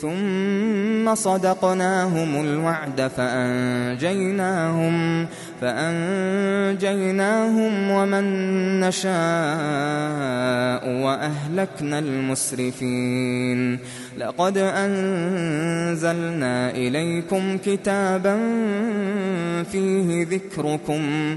ثم صدقناهم الوعد فأنجيناهم فأنجيناهم ومن نشاء وأهلكنا المسرفين لقد أنزلنا إليكم كتابا فيه ذكركم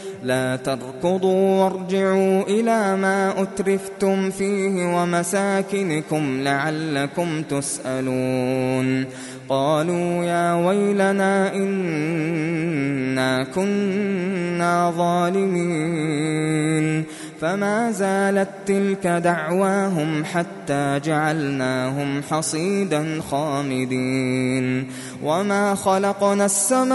لا تركضوا وارجعوا إلى ما أترفتم فيه ومساكنكم لعلكم تسألون. قالوا يا ويلنا إنا كنا ظالمين. فما زالت تلك دعواهم حتى جعلناهم حصيدا خامدين. وما خلقنا السماء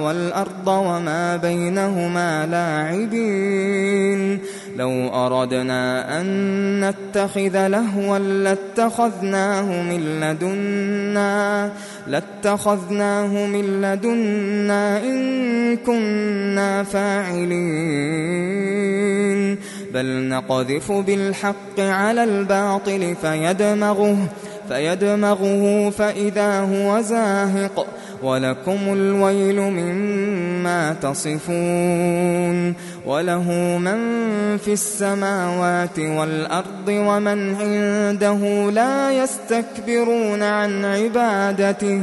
والأرض وما بينهما لاعبين. لو أردنا أن نتخذ لهوا لاتخذناه من لدنا لاتخذناه من لدنا إن كنا فاعلين. بل نقذف بالحق على الباطل فيدمغه. فيدمغه فإذا هو زاهق. ولكم الويل مما تصفون. وله من في السماوات والأرض ومن عنده لا يستكبرون عن عبادته.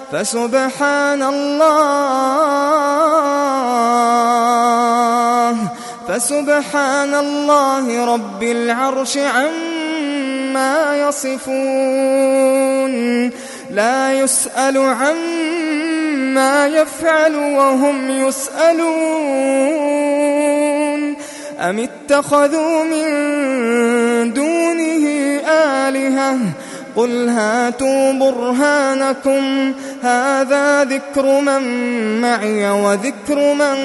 فسبحان الله فسبحان الله رب العرش عما يصفون لا يسأل عما يفعل وهم يسألون. أم اتخذوا من دونه آلهة؟ قل هاتوا برهانكم هذا ذكر من معي وذكر من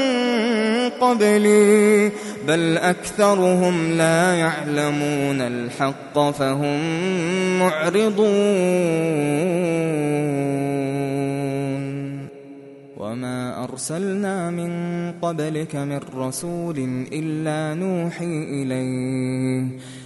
قبلي بل أكثرهم لا يعلمون الحق فهم معرضون. وما أرسلنا من قبلك من رسول إلا نوحي إليه.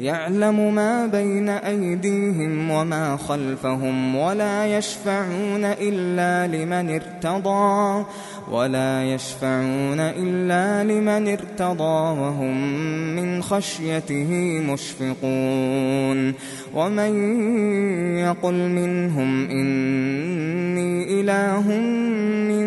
يعلم ما بين أيديهم وما خلفهم ولا يشفعون إلا لمن ارتضى ولا يشفعون إلا لمن ارتضى وهم من خشيته مشفقون. ومن يقل منهم إني إله من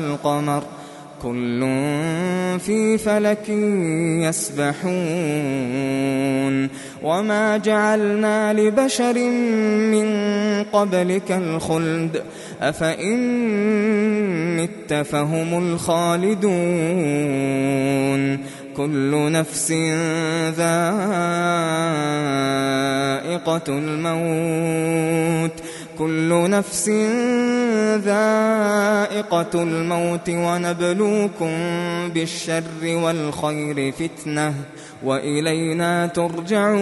والقمر كل في فلك يسبحون وما جعلنا لبشر من قبلك الخلد أفإن مت فهم الخالدون كل نفس ذائقة الموت كل نفس ذائقة الموت ونبلوكم بالشر والخير فتنة وإلينا ترجعون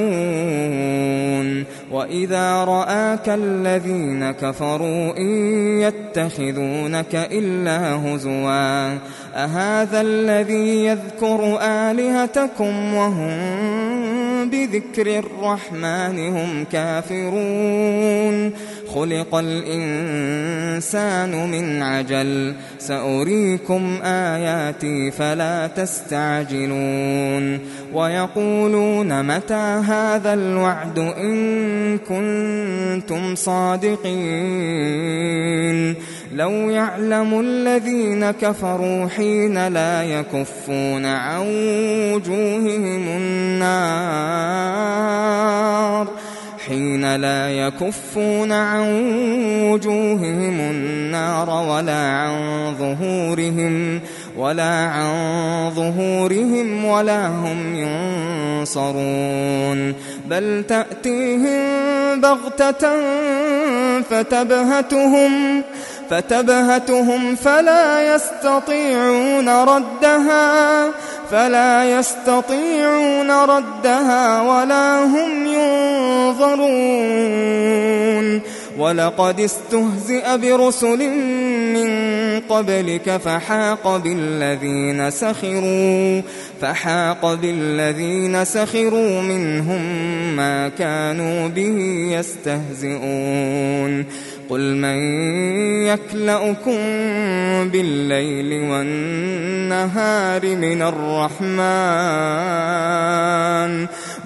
وإذا رآك الذين كفروا إن يتخذونك إلا هزوا أهذا الذي يذكر آلهتكم وهم بذكر الرحمن هم كافرون. خلق الإنسان من عجل. سأريكم آياتي فلا تستعجلون. ويقولون متى هذا الوعد إن كنتم صادقين. لو يعلم الذين كفروا حين لا يكفون عن وجوههم النار حين لا يكفون عن وجوههم النار ولا عن ظهورهم ولا عن ظهورهم ولا هم ينصرون. بل تأتيهم بغتة فتبهتهم فتبهتهم فلا يستطيعون ردها فلا يستطيعون ردها ولا هم ينظرون. ولقد استهزئ برسل من قبلك فحاق بالذين سخروا فحاق بالذين سخروا منهم ما كانوا به يستهزئون. قل من يكلأكم بالليل والنهار من الرحمن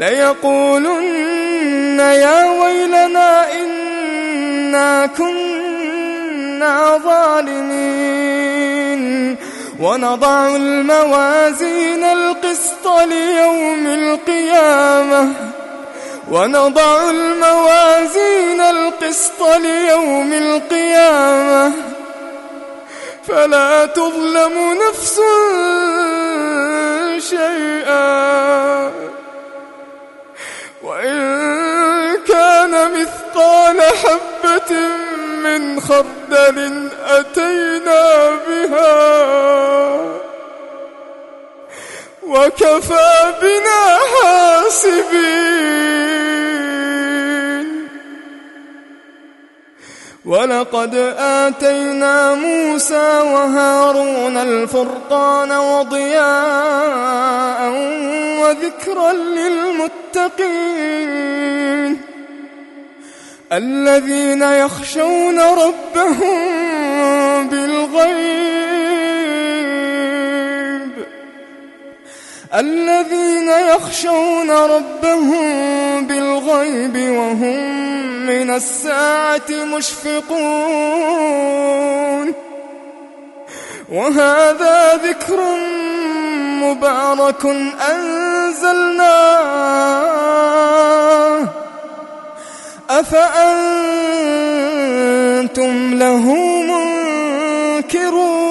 ليقولن يا ويلنا إنا كنا ظالمين. ونضع الموازين القسط ليوم القيامة. ونضع الموازين القسط ليوم القيامة. فلا تظلم نفس شيئا. وإن كان مثقال حبة من خردل أتينا بها وكفى بنا حاسبين. ولقد آتينا موسى وهارون الفرقان وضياء وذكرا للمتقين الذين يخشون ربهم بالغيب الذين يخشون ربهم بالغيب وهم من الساعة مشفقون. وهذا ذكر مبارك أنزلناه. أفأنتم له منكرون؟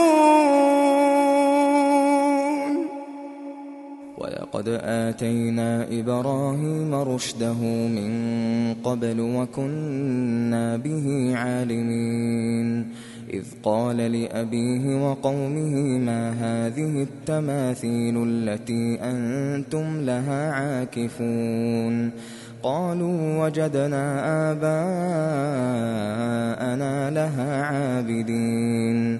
ولقد آتينا إبراهيم رشده من قبل وكنا به عالمين. إذ قال لأبيه وقومه ما هذه التماثيل التي أنتم لها عاكفون؟ قالوا وجدنا آباءنا لها عابدين.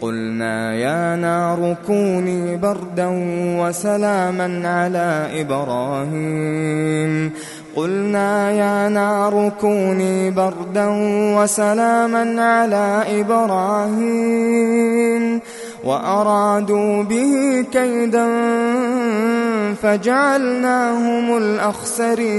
قلنا يا نار كوني بردا وسلاما على إبراهيم. قلنا يا نار كوني بردا وسلاما على إبراهيم. وأرادوا به كيدا فجعلناهم الأخسرين.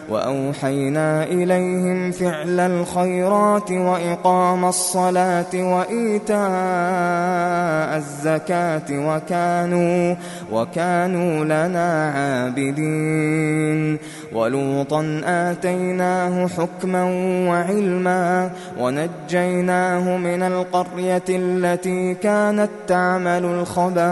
وأوحينا إليهم فعل الخيرات وإقام الصلاة وإيتاء الزكاة وكانوا وكانوا لنا عابدين. ولوطا آتيناه حكما وعلما ونجيناه من القرية التي كانت تعمل الخبائث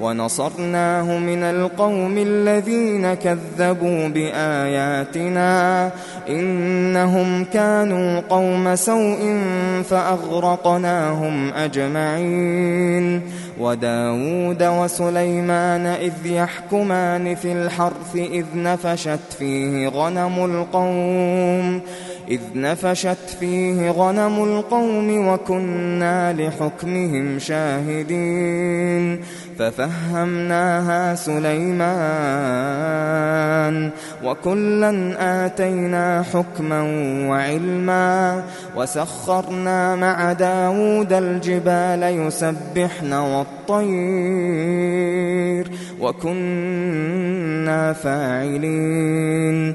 ونصرناه من القوم الذين كذبوا بآياتنا إنهم كانوا قوم سوء فأغرقناهم أجمعين وداود وسليمان إذ يحكمان في الحرث إذ نفشت فيه غنم القوم إذ نفشت فيه غنم القوم وكنا لحكمهم شاهدين ففهمناها سليمان وكلا آتينا حكما وعلما وسخرنا مع داود الجبال يسبحن والطير وكنا فاعلين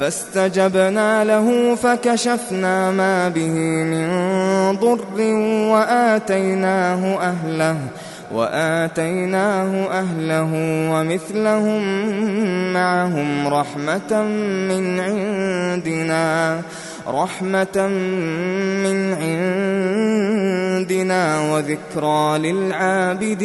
فاستجبنا له فكشفنا ما به من ضر وآتيناه أهله وآتيناه أهله ومثلهم معهم رحمة من عندنا رحمة من عندنا وذكرى للعابدين.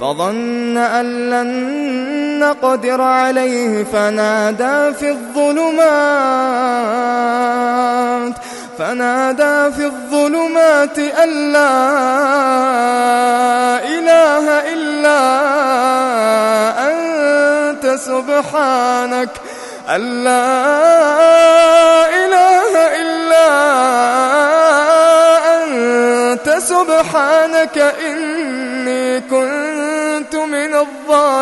فظن أن لن نقدر عليه فنادى في الظلمات فنادى في الظلمات أن لا إله إلا أنت سبحانك أن لا إله إلا أنت سبحانك إني كنت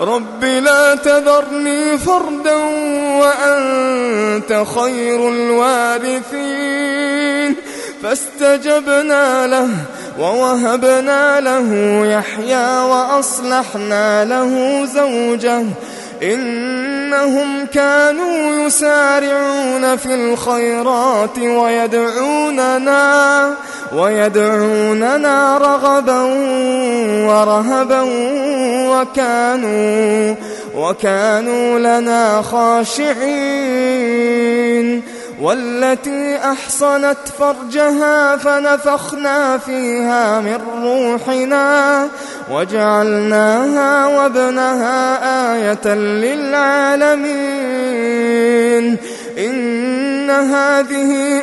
رب لا تذرني فردا وأنت خير الوارثين. فاستجبنا له ووهبنا له يحيى وأصلحنا له زوجه. إنهم كانوا يسارعون في الخيرات ويدعوننا ويدعوننا رغبا ورهبا وكانوا وكانوا لنا خاشعين والتي أحصنت فرجها فنفخنا فيها من روحنا وجعلناها وابنها آية للعالمين إن هذه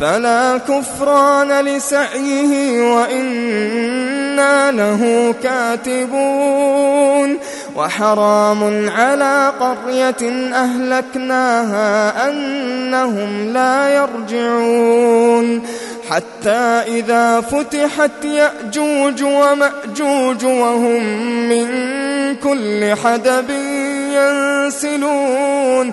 فلا كفران لسعيه وإنا له كاتبون وحرام على قرية أهلكناها أنهم لا يرجعون حتى إذا فتحت يأجوج ومأجوج وهم من كل حدب ينسلون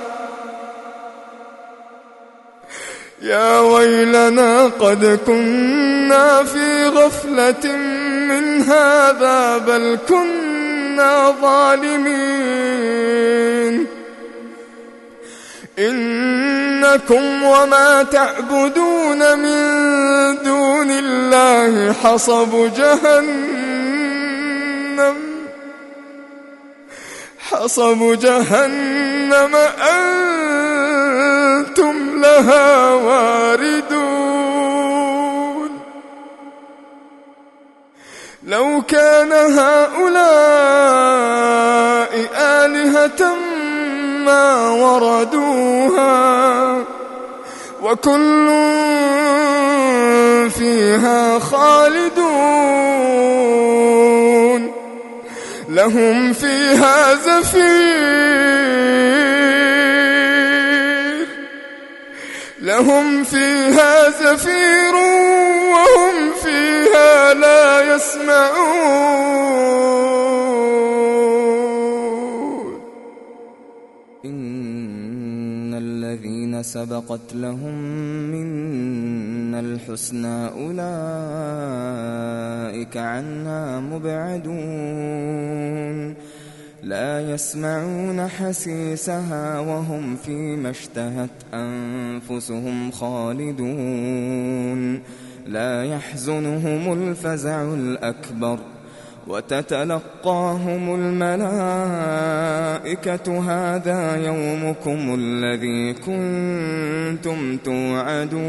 يا ويلنا قد كنا في غفلة من هذا بل كنا ظالمين. إنكم وما تعبدون من دون الله حصب جهنم. حصب جهنم أنتم لها واردون. لو كان هؤلاء آلهة ما وردوها وكل فيها خالدون. لهم فيها زفير. لهم فيها زفير وهم فيها لا يسمعون. إن الذين سبقت لهم منا الحسنى أولئك عنها مبعدون. لا يسمعون حسيسها وهم فيما اشتهت أنفسهم خالدون. لا يحزنهم الفزع الأكبر وتتلقاهم الملائكة. هذا يومكم الذي كنتم توعدون.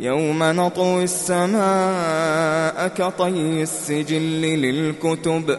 يوم نطوي السماء كطي السجل للكتب.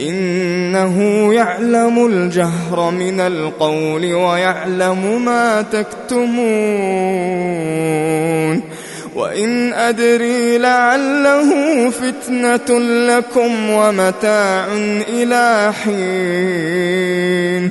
إنه يعلم الجهر من القول ويعلم ما تكتمون. وإن أدري لعله فتنة لكم ومتاع إلى حين.